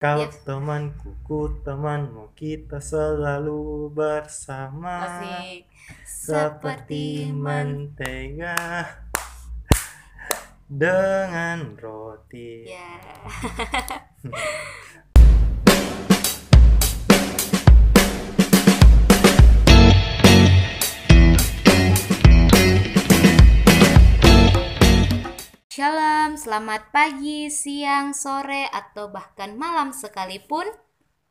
Kau Yes. temanku, ku temanmu, kita selalu bersama Asik. Seperti mentega dengan roti Ya. Shalom, selamat pagi, siang, sore, atau bahkan malam sekalipun.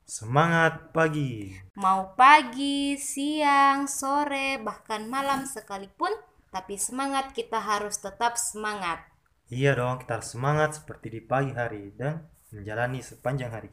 Semangat pagi Mau pagi, siang, sore, bahkan malam sekalipun, tapi semangat kita harus tetap semangat. Iya dong, kita harus semangat seperti di pagi hari dan menjalani sepanjang hari.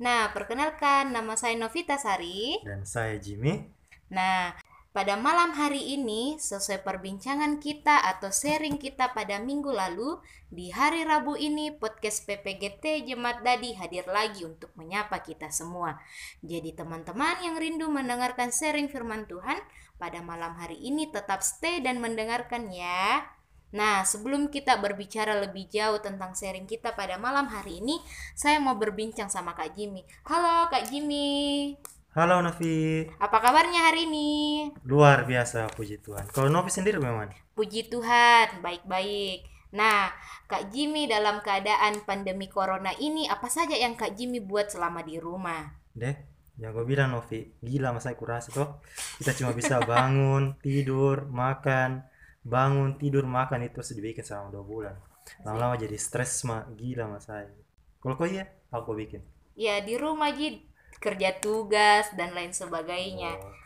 Nah, perkenalkan nama saya Novita Sari. Dan saya Jimmy Nah, pada malam hari ini, sesuai perbincangan kita atau sharing kita pada minggu lalu, di hari Rabu ini podcast PPGT Jemaat Dadi hadir lagi untuk menyapa kita semua. Jadi teman-teman yang rindu mendengarkan sharing firman Tuhan, pada malam hari ini tetap stay dan mendengarkan ya. Nah, sebelum kita berbicara lebih jauh tentang sharing kita pada malam hari ini, saya mau berbincang sama Kak Jimmy. Halo Kak Jimmy. Halo Novi Apa kabarnya hari ini? Luar biasa puji Tuhan Kalau Novi sendiri bagaimana? Puji Tuhan, baik-baik. Nah, Kak Jimmy dalam keadaan pandemi corona ini apa saja yang Kak Jimmy buat selama di rumah? Deh, yang gue bilang Novi, gila masa kurasi toh. Kita cuma bisa bangun, tidur, makan, bangun, tidur, makan itu sudah bikin selama dua bulan. Lama-lama jadi stres mah, gila mas saya. Kalau kau iya, aku bikin. Ya, di rumah Ji kerja tugas dan lain sebagainya. Oh,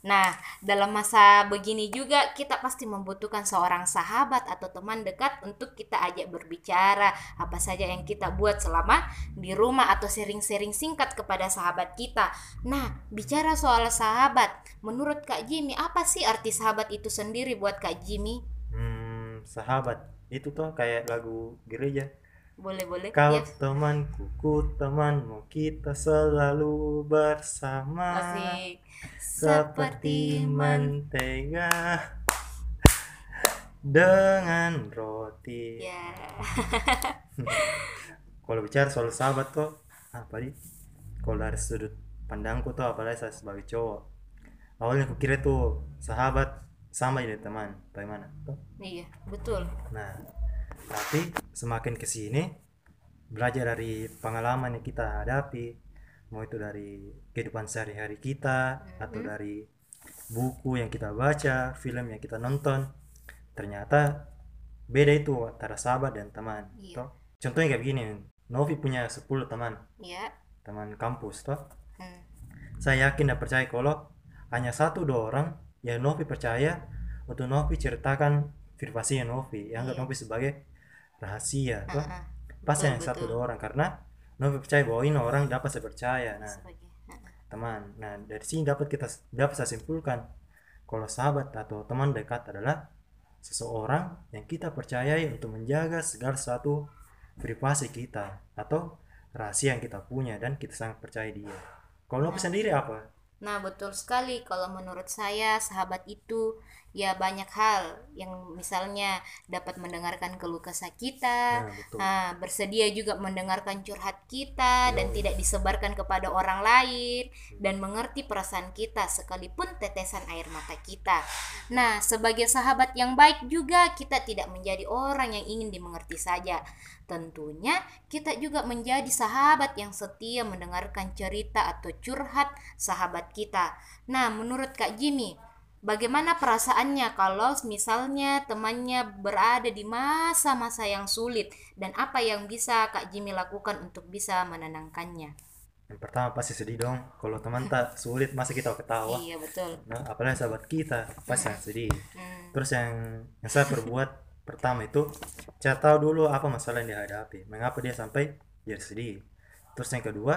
Nah, dalam masa begini juga kita pasti membutuhkan seorang sahabat atau teman dekat untuk kita ajak berbicara apa saja yang kita buat selama di rumah atau sharing-sharing singkat kepada sahabat kita. Nah, bicara soal sahabat, menurut Kak Jimmy apa sih arti sahabat itu sendiri buat Kak Jimmy? hmm, sahabat, itu tuh kayak lagu gereja. Boleh-boleh? Kau Ya, temanku, ku temanmu, kita selalu bersama. asik. Seperti mentega dengan roti. Ya. Kalau bicara soal sahabat tuh apa nih? Kalau dari sudut pandangku tuh apalagi saya sebagai cowok. Awalnya aku kira tuh sahabat sama jadi teman, bagaimana? Tuh. Iya, betul. Nah, tapi semakin ke sini belajar dari pengalaman yang kita hadapi, mau itu dari kehidupan sehari-hari kita atau dari buku yang kita baca, film yang kita nonton, ternyata beda itu antara sahabat dan teman. Iya. Toh. Contohnya kayak begini, Novi punya 10 teman, Ya. teman kampus toh. Hmm. Saya yakin dan percaya kalau hanya satu dua orang yang Novi percaya untuk Novi ceritakan privasinya Novi, yang anggap Iya. Novi sebagai rahasia. Ah, ah. Pasti Betul, hanya satu dua orang karena Novi percaya bahwa ini orang dapat saya percaya. Nah, Sebagai- ah, ah. teman. Nah, dari sini dapat kita dapat saya simpulkan kalau sahabat atau teman dekat adalah seseorang yang kita percayai untuk menjaga segala sesuatu privasi kita atau rahasia yang kita punya dan kita sangat percaya dia. Kalau Novi sendiri apa? Nah, betul sekali. Kalau menurut saya, sahabat itu ya banyak hal yang misalnya dapat mendengarkan keluh kesah kita, Nah, betul. nah, bersedia juga mendengarkan curhat kita dan Yo. tidak disebarkan kepada orang lain dan mengerti perasaan kita sekalipun tetesan air mata kita. Nah, sebagai sahabat yang baik juga kita tidak menjadi orang yang ingin dimengerti saja. Tentunya kita juga menjadi sahabat yang setia mendengarkan cerita atau curhat sahabat kita. Nah, menurut Kak Jimmy, bagaimana perasaannya kalau misalnya temannya berada di masa-masa yang sulit dan apa yang bisa Kak Jimmy lakukan untuk bisa menenangkannya? Yang pertama pasti sedih dong. Kalau teman tak sulit masa kita ketawa. Iya, betul. Nah, apalagi sahabat kita pasti sangat sedih. Hmm, Terus yang, yang saya perbuat pertama itu saya tahu dulu apa masalah yang dihadapi, mengapa dia sampai jadi sedih. Terus yang kedua,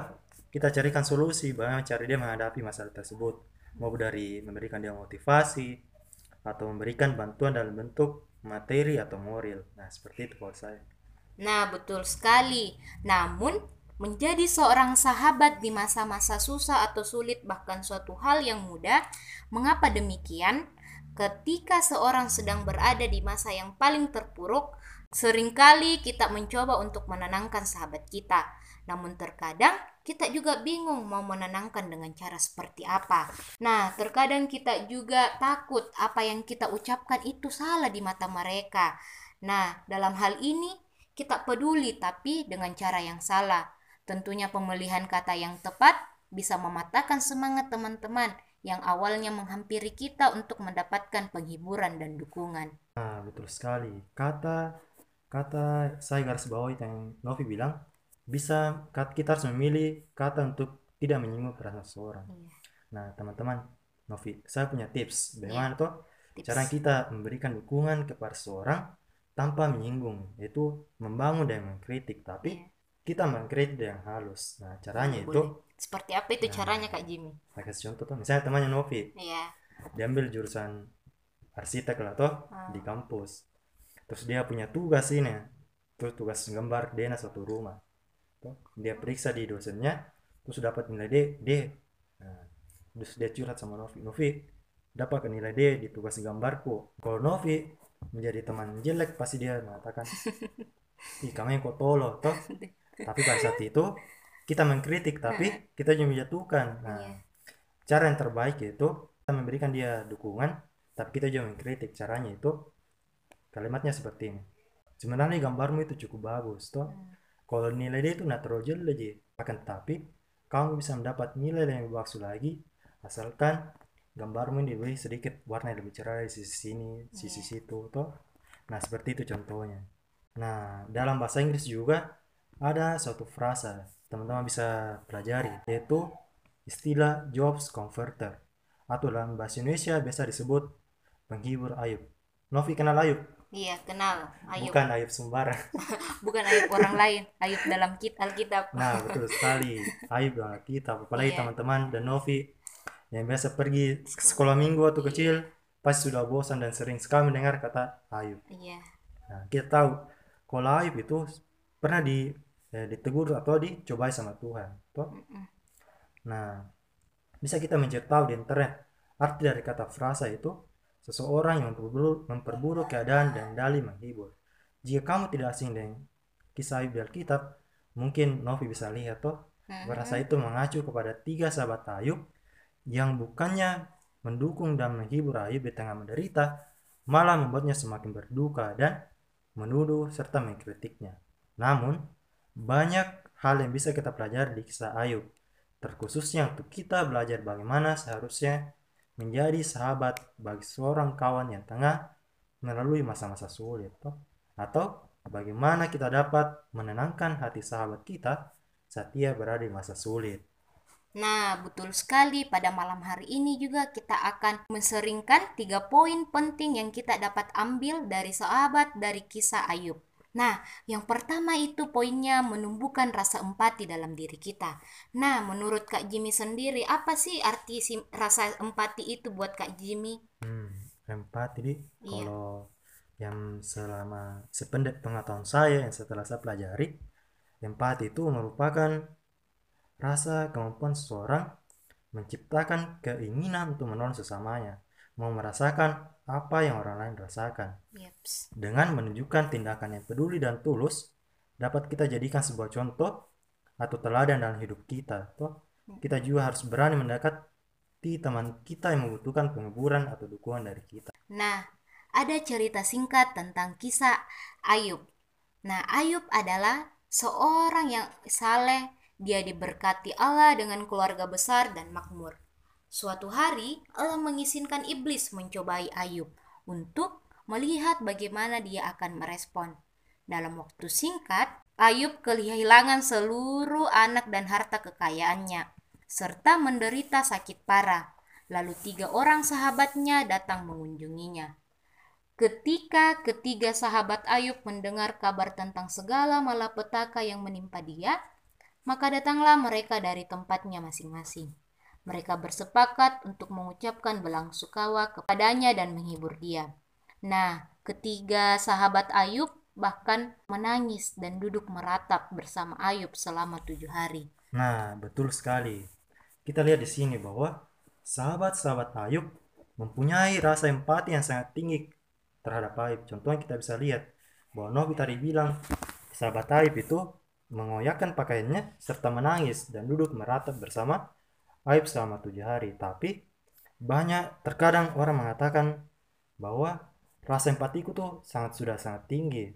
kita carikan solusi bagaimana cara dia menghadapi masalah tersebut. Mau dari memberikan dia motivasi atau memberikan bantuan dalam bentuk materi atau moral. Nah, seperti itu kalau saya. Nah, betul sekali. Namun, menjadi seorang sahabat di masa-masa susah atau sulit bahkan suatu hal yang mudah, mengapa demikian? Ketika seorang sedang berada di masa yang paling terpuruk, sering kali kita mencoba untuk menenangkan sahabat kita. Namun terkadang kita juga bingung mau menenangkan dengan cara seperti apa. Nah, terkadang kita juga takut apa yang kita ucapkan itu salah di mata mereka. Nah, dalam hal ini kita peduli tapi dengan cara yang salah. Tentunya pemilihan kata yang tepat bisa mematahkan semangat teman-teman yang awalnya menghampiri kita untuk mendapatkan penghiburan dan dukungan. Nah, betul sekali. Kata kata saya garis bawahi yang Novi bilang, bisa kita harus memilih kata untuk tidak menyinggung perasaan seseorang. Iya. Nah, teman-teman, Novi, saya punya tips Iya. bagaimana tuh Tips. cara kita memberikan dukungan kepada seseorang tanpa menyinggung, yaitu membangun dan mengkritik, tapi Iya. kita mengkritik dengan halus. Nah, caranya Boleh. itu, Seperti apa itu Nah. caranya Kak Jimmy? saya kasih contoh tuh, misalnya temannya Novi, Iya. diambil jurusan arsitek lah toh Ah. di kampus terus dia punya tugas ini terus tugas gambar dia satu rumah dia periksa di dosennya terus dapat nilai D D. Nah, terus dia curhat sama Novi. Novi dapat nilai D di tugas gambarku. Kalau Novi menjadi teman jelek pasti dia mengatakan ih kamu yang kok tolo toh. Tapi pada saat itu kita mengkritik tapi kita juga menjatuhkan. Nah Iya. cara yang terbaik itu kita memberikan dia dukungan tapi kita juga mengkritik. Caranya itu kalimatnya seperti ini. Sebenarnya gambarmu itu cukup bagus toh. Hmm. Kalau nilai dia itu tidak terlalu jelek aja akan tetapi kamu bisa mendapat nilai yang lebih bagus lagi asalkan gambarmu ini diberi sedikit warna yang lebih cerah di sisi sini sisi Iya. situ toh. Nah seperti itu contohnya. Nah dalam bahasa Inggris juga ada suatu frasa teman-teman bisa pelajari yaitu istilah jobs converter atau dalam bahasa Indonesia biasa disebut penghibur Ayub. Novi kenal Ayub Iya, kenal. Ayub. bukan Ayub Sembara Bukan Ayub orang lain, Ayub dalam kit Alkitab. Nah, betul sekali. Ayub dalam kita, apalagi Iya. teman-teman dan Novi yang biasa pergi ke sekolah minggu waktu kecil, pasti sudah bosan dan sering sekali mendengar kata Ayub. Iya. Nah, kita tahu kalau Ayub itu pernah di eh, ditegur atau dicobai sama Tuhan. Toh? Nah, bisa kita mencari tahu di internet arti dari kata frasa itu seseorang yang memperburuk, memperburuk keadaan dan dalih menghibur. Jika kamu tidak asing dengan kisah di Alkitab, mungkin Novi bisa lihat toh. Berasa itu mengacu kepada tiga sahabat Ayub yang bukannya mendukung dan menghibur Ayub di tengah menderita, malah membuatnya semakin berduka dan menuduh serta mengkritiknya. Namun, banyak hal yang bisa kita pelajari di kisah Ayub, terkhususnya untuk kita belajar bagaimana seharusnya menjadi sahabat bagi seorang kawan yang tengah melalui masa-masa sulit, toh. atau bagaimana kita dapat menenangkan hati sahabat kita saat ia berada di masa sulit. Nah, betul sekali pada malam hari ini juga kita akan menseringkan tiga poin penting yang kita dapat ambil dari sahabat dari kisah Ayub. Nah, yang pertama itu poinnya menumbuhkan rasa empati dalam diri kita. Nah, menurut Kak Jimmy sendiri, apa sih arti si- rasa empati itu buat Kak Jimmy? Hmm, empati di Iya. kalau yang selama sependek pengetahuan saya yang setelah saya pelajari, empati itu merupakan rasa kemampuan seseorang menciptakan keinginan untuk menolong sesamanya, mau merasakan apa yang orang lain rasakan. Yeps. Dengan menunjukkan tindakan yang peduli dan tulus, dapat kita jadikan sebuah contoh atau teladan dalam hidup kita. Toh, kita juga harus berani mendekati teman kita yang membutuhkan penghiburan atau dukungan dari kita. Nah, ada cerita singkat tentang kisah Ayub. Nah, Ayub adalah seorang yang saleh, dia diberkati Allah dengan keluarga besar dan makmur. Suatu hari, Allah mengizinkan iblis mencobai Ayub untuk melihat bagaimana dia akan merespon. Dalam waktu singkat, Ayub kehilangan seluruh anak dan harta kekayaannya, serta menderita sakit parah. Lalu tiga orang sahabatnya datang mengunjunginya. Ketika ketiga sahabat Ayub mendengar kabar tentang segala malapetaka yang menimpa dia, maka datanglah mereka dari tempatnya masing-masing. Mereka bersepakat untuk mengucapkan belang sukawa kepadanya dan menghibur dia. Nah, ketiga sahabat Ayub bahkan menangis dan duduk meratap bersama Ayub selama tujuh hari. Nah, betul sekali. Kita lihat di sini bahwa sahabat-sahabat Ayub mempunyai rasa empati yang sangat tinggi terhadap Ayub. Contohnya kita bisa lihat bahwa Novi tadi bilang sahabat Ayub itu mengoyakkan pakaiannya serta menangis dan duduk meratap bersama Aib selama tujuh hari. Tapi banyak terkadang orang mengatakan bahwa rasa empatiku tuh sangat sudah sangat tinggi.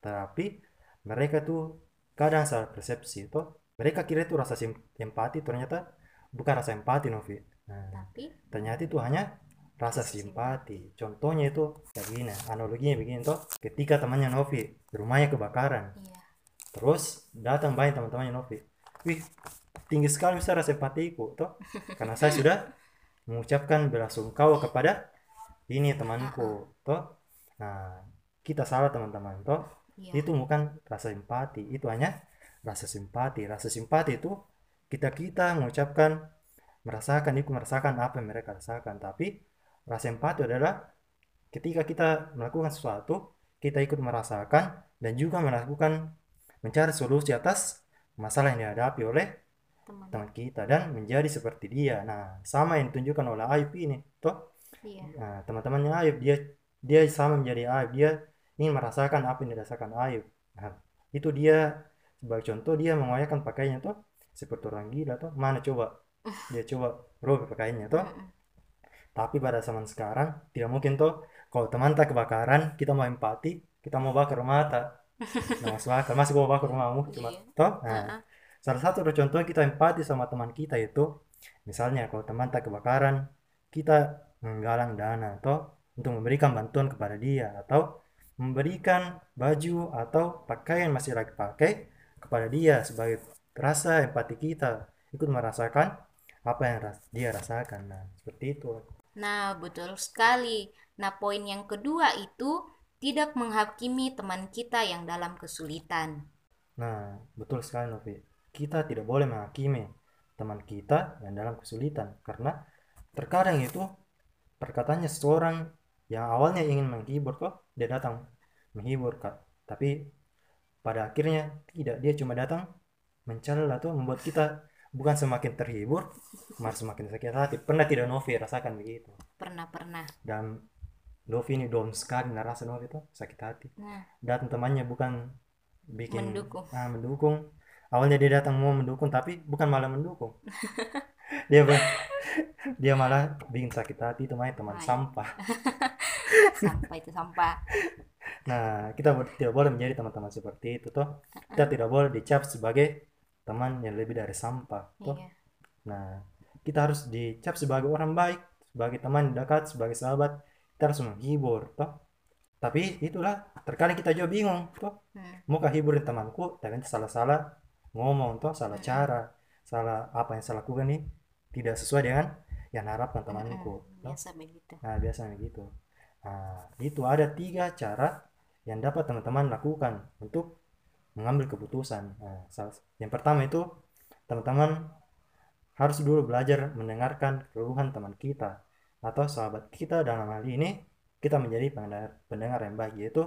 Tapi mereka tuh kadang salah persepsi itu mereka kira itu rasa empati ternyata bukan rasa empati Novi. Nah, Tapi ternyata itu hanya rasa simpati. Contohnya itu kayak gini, analoginya begini toh. Ketika temannya Novi rumahnya kebakaran, iya. terus datang banyak teman-temannya Novi. Wih, tinggi sekali bisa rasa empatiku toh. Karena saya sudah mengucapkan belasungkawa kepada ini temanku toh. Nah, kita salah teman-teman toh. Iya. Itu bukan rasa empati, itu hanya rasa simpati. Rasa simpati itu kita-kita mengucapkan merasakan ikut merasakan apa yang mereka rasakan, tapi rasa empati adalah ketika kita melakukan sesuatu, kita ikut merasakan dan juga melakukan mencari solusi atas masalah yang dihadapi oleh Teman. teman kita dan menjadi seperti dia. Nah, sama yang ditunjukkan oleh Ayub ini, toh. Iya. Nah, teman-temannya Ayub dia dia sama menjadi Ayub, dia ingin merasakan apa yang dirasakan Ayub. Nah, itu dia sebagai contoh dia mengoyakkan pakaiannya tuh seperti orang gila tuh. Mana coba dia coba robek pakaiannya tuh. Mm-mm. Tapi pada zaman sekarang tidak mungkin tuh kalau teman tak kebakaran kita mau empati kita mau bakar rumah tak nah, masuk akal masih mau bakar rumahmu cuma Iya. toh nah, Ah-ah. Salah satu contoh kita empati sama teman kita itu misalnya kalau teman tak kebakaran kita menggalang dana atau untuk memberikan bantuan kepada dia atau memberikan baju atau pakaian masih lagi pakai kepada dia sebagai rasa empati kita ikut merasakan apa yang dia rasakan nah seperti itu Nah, betul sekali. Nah, poin yang kedua itu tidak menghakimi teman kita yang dalam kesulitan. Nah, betul sekali Novi. Kita tidak boleh menghakimi teman kita yang dalam kesulitan. Karena terkadang itu perkataannya seseorang yang awalnya ingin menghibur kok dia datang menghibur kak. Tapi pada akhirnya tidak dia cuma datang mencela atau membuat kita bukan semakin terhibur malah semakin sakit hati. Pernah tidak Novi rasakan begitu? Pernah-pernah. dan Novi ini down sekali nah rasa Novi itu sakit hati. Nah, datang temannya bukan bikin Mendukung. ah, mendukung awalnya dia datang mau mendukung tapi bukan malah mendukung. Dia ber- dia malah bikin sakit hati temannya teman Hai. sampah. Sampah itu sampah. nah kita tidak boleh menjadi teman-teman seperti itu toh. Kita tidak boleh dicap sebagai teman yang lebih dari sampah toh. Iya. nah kita harus dicap sebagai orang baik sebagai teman dekat sebagai sahabat. Kita harus menghibur toh. Tapi itulah terkadang kita juga bingung toh. Hmm. mau kah hiburin temanku tapi salah-salah ngomong toh salah Mm-mm. cara salah apa yang saya lakukan nih tidak sesuai dengan yang harapkan temanku toh. Biasa begitu. nah biasanya begitu nah itu ada tiga cara yang dapat teman-teman lakukan untuk mengambil keputusan nah, salah- yang pertama itu teman-teman harus dulu belajar mendengarkan keluhan teman kita atau sahabat kita dalam hal ini kita menjadi pendengar, pendengar yang baik yaitu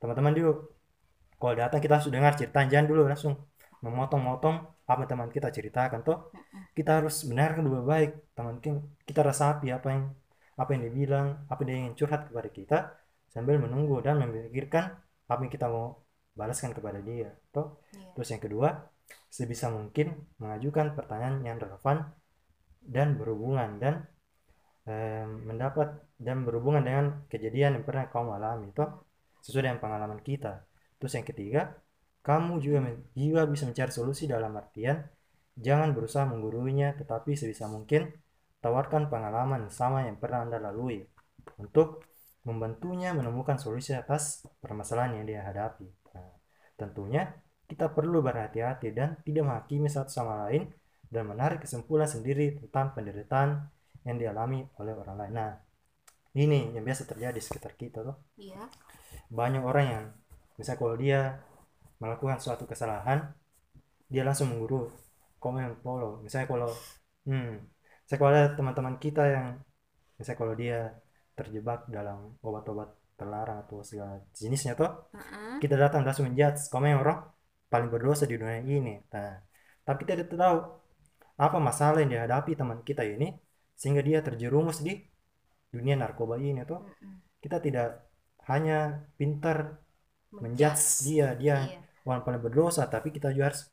teman-teman dulu kalau datang kita harus dengar cerita jangan dulu langsung memotong-motong apa teman kita ceritakan toh. Kita harus mendengarkan dulu baik. Teman ki- kita resapi apa yang apa yang dia bilang apa dia ingin curhat kepada kita sambil menunggu dan memikirkan apa yang kita mau balaskan kepada dia toh. Iya. terus yang kedua sebisa mungkin mengajukan pertanyaan yang relevan dan berhubungan dan eh, mendapat dan berhubungan dengan kejadian yang pernah kamu alami toh. Sesuai dengan pengalaman kita. Terus yang ketiga kamu juga juga bisa mencari solusi dalam artian jangan berusaha mengguruinya tetapi sebisa mungkin tawarkan pengalaman sama yang pernah anda lalui untuk membantunya menemukan solusi atas permasalahan yang dia hadapi Nah, tentunya kita perlu berhati-hati dan tidak menghakimi satu sama lain dan menarik kesimpulan sendiri tentang penderitaan yang dialami oleh orang lain. Nah, ini yang biasa terjadi di sekitar kita tuh. Iya. Banyak orang yang misalnya kalau dia melakukan suatu kesalahan, dia langsung mengguru komen follow. Misalnya kalau hmm, saya kalau teman-teman kita yang misalnya kalau dia terjebak dalam obat-obat terlarang atau segala jenisnya tuh Heeh. kita datang langsung menjudge komen orang paling berdosa di dunia ini. Nah, tapi kita tidak tahu apa masalah yang dihadapi teman kita ini sehingga dia terjerumus di dunia narkoba ini tuh. Mm-mm. Kita tidak hanya pintar menjudge dia, dia Iya. Paling berdosa tapi kita juga harus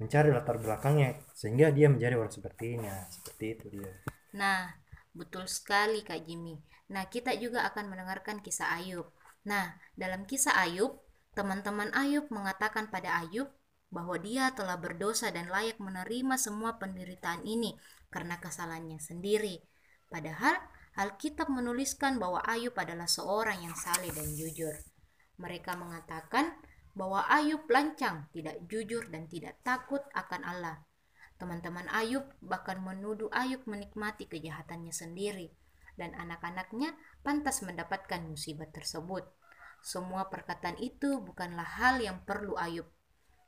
mencari latar belakangnya sehingga dia menjadi orang seperti ini Nah, seperti itu dia Nah, betul sekali Kak Jimmy. Nah, kita juga akan mendengarkan kisah Ayub. Nah, dalam kisah Ayub, teman-teman Ayub mengatakan pada Ayub bahwa dia telah berdosa dan layak menerima semua penderitaan ini karena kesalahannya sendiri. Padahal Alkitab menuliskan bahwa Ayub adalah seorang yang saleh dan jujur. Mereka mengatakan bahwa Ayub lancang, tidak jujur, dan tidak takut akan Allah. Teman-teman Ayub bahkan menuduh Ayub menikmati kejahatannya sendiri, dan anak-anaknya pantas mendapatkan musibah tersebut. Semua perkataan itu bukanlah hal yang perlu Ayub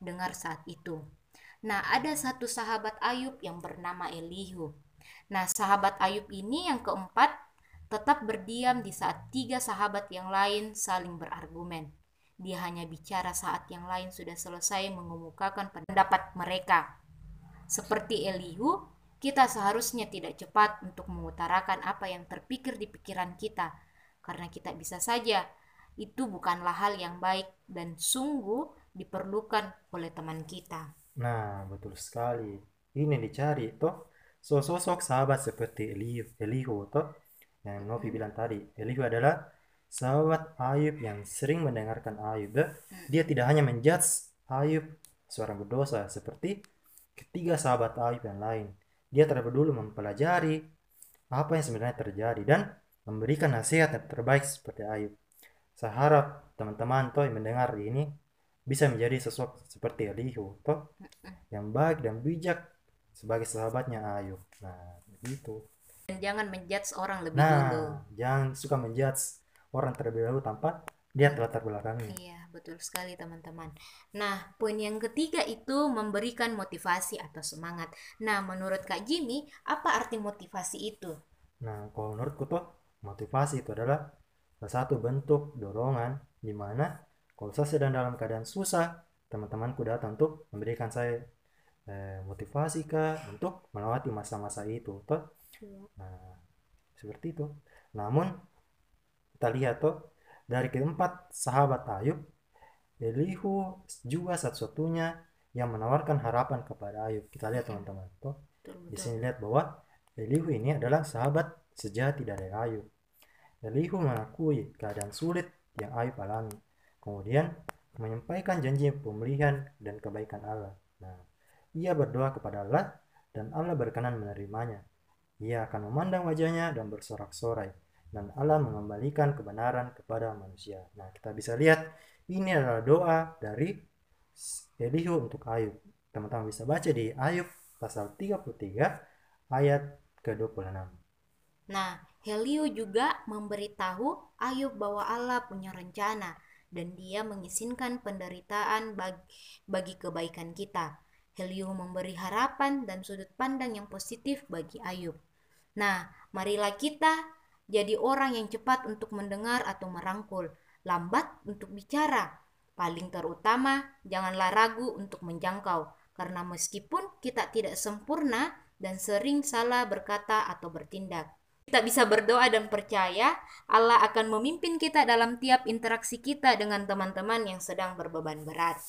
dengar saat itu. Nah, ada satu sahabat Ayub yang bernama Elihu. Nah, sahabat Ayub ini yang keempat tetap berdiam di saat tiga sahabat yang lain saling berargumen. Dia hanya bicara saat yang lain sudah selesai mengemukakan pendapat mereka. Seperti Elihu, kita seharusnya tidak cepat untuk mengutarakan apa yang terpikir di pikiran kita, karena kita bisa saja itu bukanlah hal yang baik dan sungguh diperlukan oleh teman kita. Nah, betul sekali. Ini dicari, toh. Sosok sahabat seperti Elihu, Elihu toh. Yang Novi bilang tadi. Elihu adalah sahabat Ayub yang sering mendengarkan Ayub. Dia tidak hanya menjudge Ayub seorang berdosa seperti ketiga sahabat Ayub yang lain. Dia terlebih dulu mempelajari apa yang sebenarnya terjadi dan memberikan nasihat yang terbaik seperti Ayub. Saya harap teman-teman toh yang mendengar ini bisa menjadi sosok seperti Elihu toh yang baik dan bijak sebagai sahabatnya Ayub. Nah, begitu. Dan jangan menjudge orang lebih Nah, dulu. jangan suka menjudge orang terlebih dahulu tanpa lihat latar belakangnya. Iya, betul sekali teman-teman. Nah, poin yang ketiga itu memberikan motivasi atau semangat. Nah, menurut Kak Jimmy, apa arti motivasi itu? Nah, kalau menurutku tuh motivasi itu adalah salah satu bentuk dorongan di mana kalau saya sedang dalam keadaan susah, teman-temanku datang untuk memberikan saya eh, motivasi kah untuk melewati masa-masa itu, toh. Nah, seperti itu. Namun kita lihat tuh dari keempat sahabat Ayub, Elihu juga satu-satunya yang menawarkan harapan kepada Ayub. Kita lihat teman-teman, tuh. Di sini lihat bahwa Elihu ini adalah sahabat sejati dari Ayub. Elihu mengakui keadaan sulit yang Ayub alami. Kemudian menyampaikan janji pemulihan dan kebaikan Allah. Nah, ia berdoa kepada Allah dan Allah berkenan menerimanya. Ia akan memandang wajahnya dan bersorak-sorai dan Allah mengembalikan kebenaran kepada manusia. Nah, kita bisa lihat ini adalah doa dari Elihu untuk Ayub. Teman-teman bisa baca di Ayub pasal 33 ayat ke-26. Nah, Heliu juga memberitahu Ayub bahwa Allah punya rencana dan dia mengizinkan penderitaan bagi, bagi kebaikan kita. Heliu memberi harapan dan sudut pandang yang positif bagi Ayub. Nah, marilah kita jadi orang yang cepat untuk mendengar atau merangkul, lambat untuk bicara. Paling terutama, janganlah ragu untuk menjangkau, karena meskipun kita tidak sempurna dan sering salah berkata atau bertindak, kita bisa berdoa dan percaya Allah akan memimpin kita dalam tiap interaksi kita dengan teman-teman yang sedang berbeban berat.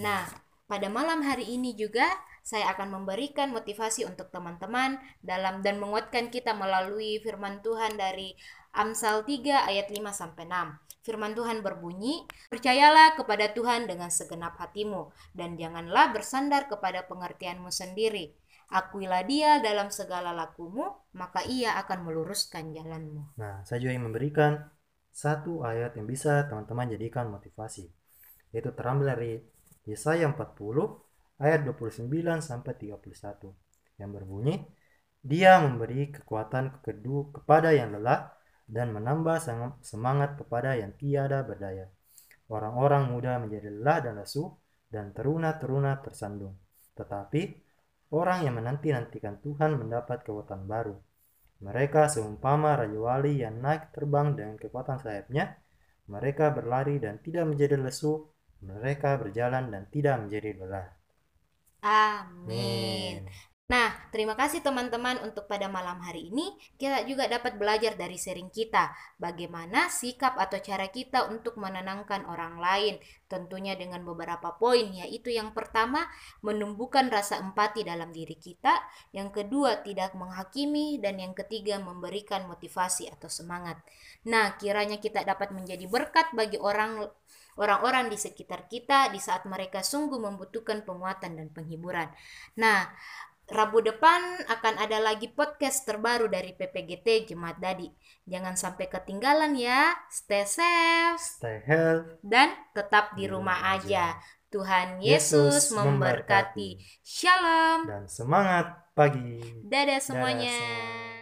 Nah, pada malam hari ini juga saya akan memberikan motivasi untuk teman-teman dalam dan menguatkan kita melalui firman Tuhan dari Amsal 3 ayat 5 sampai 6. Firman Tuhan berbunyi, "Percayalah kepada Tuhan dengan segenap hatimu dan janganlah bersandar kepada pengertianmu sendiri. Akuilah Dia dalam segala lakumu, maka Ia akan meluruskan jalanmu." Nah, saya juga ingin memberikan satu ayat yang bisa teman-teman jadikan motivasi. Yaitu terambil dari Yesaya 40 ayat 29 sampai 31 yang berbunyi, Dia memberi kekuatan kedua kepada yang lelah dan menambah semangat kepada yang tiada berdaya. Orang-orang muda menjadi lelah dan lesu dan teruna-teruna tersandung. Tetapi orang yang menanti-nantikan Tuhan mendapat kekuatan baru. Mereka seumpama raja wali yang naik terbang dengan kekuatan sayapnya. Mereka berlari dan tidak menjadi lesu. Mereka berjalan dan tidak menjadi lelah. Amin. Nah, terima kasih teman-teman untuk pada malam hari ini. Kita juga dapat belajar dari sharing kita. Bagaimana sikap atau cara kita untuk menenangkan orang lain? Tentunya dengan beberapa poin yaitu yang pertama menumbuhkan rasa empati dalam diri kita. Yang kedua tidak menghakimi. Dan yang ketiga memberikan motivasi atau semangat. Nah kiranya kita dapat menjadi berkat bagi orang orang-orang di sekitar kita di saat mereka sungguh membutuhkan penguatan dan penghiburan. Nah, Rabu depan akan ada lagi podcast terbaru dari PPGT Jemaat Dadi. Jangan sampai ketinggalan ya. Stay safe. Stay health. Dan tetap di rumah aja. Tuhan Yesus memberkati. Shalom. Dan semangat pagi. Dadah semuanya. semuanya.